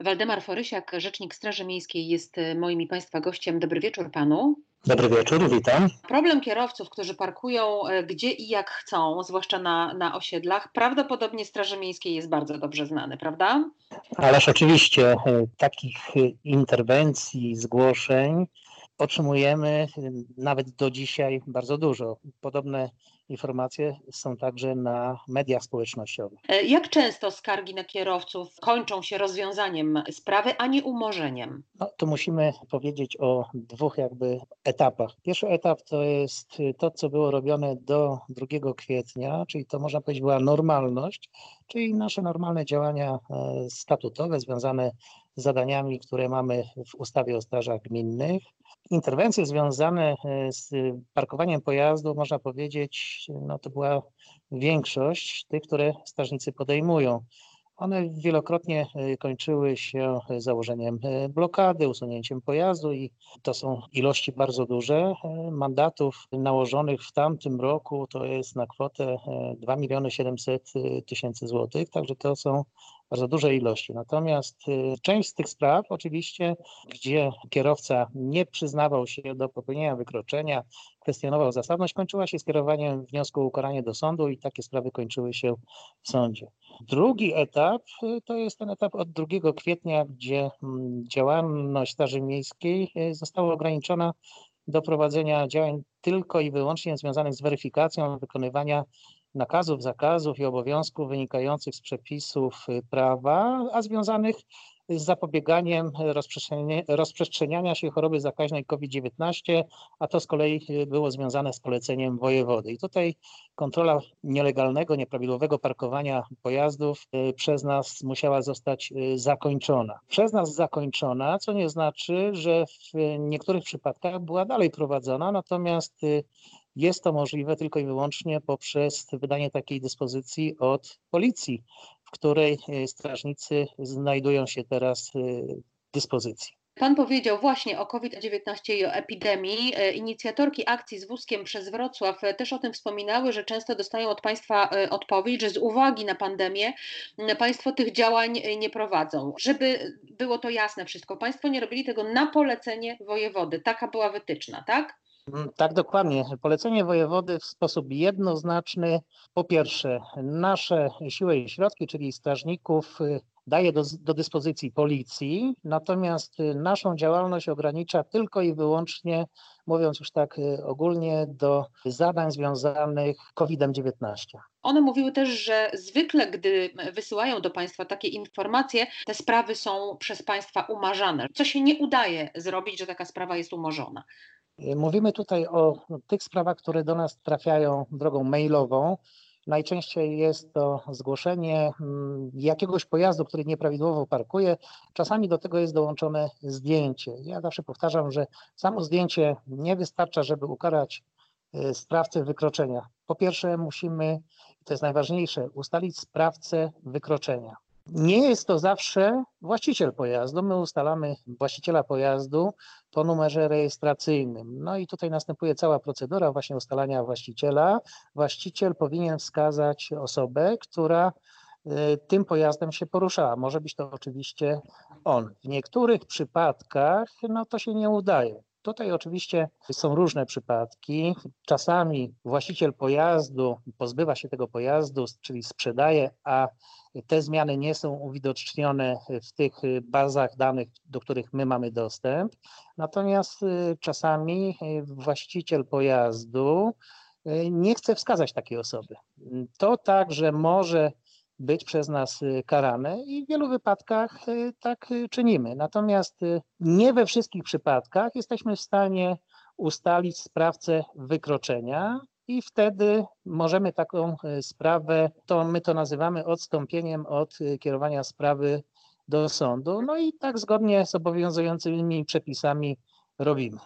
Waldemar Forysiak, rzecznik Straży Miejskiej, jest e, moim i Państwa gościem. Dobry wieczór Panu. Dobry wieczór, witam. Problem kierowców, którzy parkują e, gdzie i jak chcą, zwłaszcza na, na osiedlach, prawdopodobnie Straży Miejskiej jest bardzo dobrze znany, prawda? Ależ oczywiście e, takich interwencji, zgłoszeń otrzymujemy nawet do dzisiaj bardzo dużo. Podobne informacje są także na mediach społecznościowych. E, jak często skargi na kierowców kończą się rozwiązaniem sprawy, a nie umorzeniem? No, to musimy powiedzieć o dwóch jakby etapach. Pierwszy etap to jest to, co było robione do 2 kwietnia, czyli to można powiedzieć była normalność, czyli nasze normalne działania e, statutowe związane z zadaniami, które mamy w ustawie o strażach gminnych. Interwencje związane e, z parkowaniem pojazdu, można powiedzieć, no to była większość tych, które strażnicy podejmują. One wielokrotnie e, kończyły się założeniem e, blokady, usunięciem pojazdu i to są ilości bardzo duże. Mandatów nałożonych w tamtym roku to jest na kwotę 2 miliony 700 tysięcy złotych, także to są bardzo duże ilości. Natomiast y, część z tych spraw, oczywiście, gdzie kierowca nie przyznawał się do popełnienia wykroczenia, kwestionował zasadność, kończyła się skierowaniem wniosku o ukaranie do sądu i takie sprawy kończyły się w sądzie. Drugi etap y, to jest ten etap od 2 kwietnia, gdzie mm, działalność Straży Miejskiej y, została ograniczona do prowadzenia działań tylko i wyłącznie związanych z weryfikacją wykonywania nakazów, zakazów i obowiązków wynikających z przepisów y, prawa, a związanych z zapobieganiem rozprzestrzeniania się choroby zakaźnej COVID-19, a to z kolei y, było związane z poleceniem wojewody. I tutaj kontrola nielegalnego, nieprawidłowego parkowania pojazdów y, przez nas musiała zostać zakończona. Przez nas zakończona, co nie znaczy, że w niektórych przypadkach była dalej prowadzona, natomiast jest to możliwe tylko i wyłącznie poprzez wydanie takiej dyspozycji od policji, w której e, strażnicy znajdują się teraz e, w dyspozycji. Pan powiedział właśnie o COVID-19 i o epidemii. E, inicjatorki akcji z wózkiem przez Wrocław też o tym wspominały, że często dostają od Państwa odpowiedź, że z uwagi na pandemię Państwo tych działań nie prowadzą. Żeby było to jasne wszystko, Państwo nie robili tego na polecenie wojewody. Taka była wytyczna, tak? Mm, tak, dokładnie. Polecenie wojewody w sposób jednoznaczny. Po pierwsze, nasze siły i środki, czyli strażników, y, daje do, do, dyspozycji policji, natomiast y, naszą działalność ogranicza tylko i wyłącznie, mówiąc już tak y, ogólnie, do zadań związanych z COVID-19. One mówiły też, że zwykle, gdy wysyłają do Państwa takie informacje, te sprawy są przez Państwa umarzane. Co się nie udaje zrobić, że taka sprawa jest umorzona? Mówimy tutaj o tych sprawach, które do nas trafiają drogą mailową. Najczęściej jest to zgłoszenie mm, jakiegoś pojazdu, który nieprawidłowo parkuje. Czasami do tego jest dołączone zdjęcie. Ja zawsze powtarzam, że samo zdjęcie nie wystarcza, żeby ukarać y, sprawcę wykroczenia. Po pierwsze, musimy, to jest najważniejsze, ustalić sprawcę wykroczenia. Nie jest to zawsze właściciel pojazdu. My ustalamy właściciela pojazdu po numerze rejestracyjnym. No i tutaj następuje cała procedura właśnie ustalania właściciela. Właściciel powinien wskazać osobę, która y, tym pojazdem się poruszała. Może być to oczywiście on. W niektórych przypadkach no to się nie udaje. Tutaj oczywiście są różne przypadki. Czasami właściciel pojazdu pozbywa się tego pojazdu, czyli sprzedaje, a te zmiany nie są uwidocznione w tych bazach danych, do których my mamy dostęp. Natomiast y, czasami y, właściciel pojazdu y, nie chce wskazać takiej osoby. To także może być przez nas y, karane i w wielu wypadkach y, tak y, czynimy. Natomiast nie we wszystkich przypadkach jesteśmy w stanie ustalić sprawcę wykroczenia i wtedy możemy taką sprawę, to my to nazywamy odstąpieniem od kierowania sprawy do sądu. No i tak zgodnie z obowiązującymi przepisami robimy.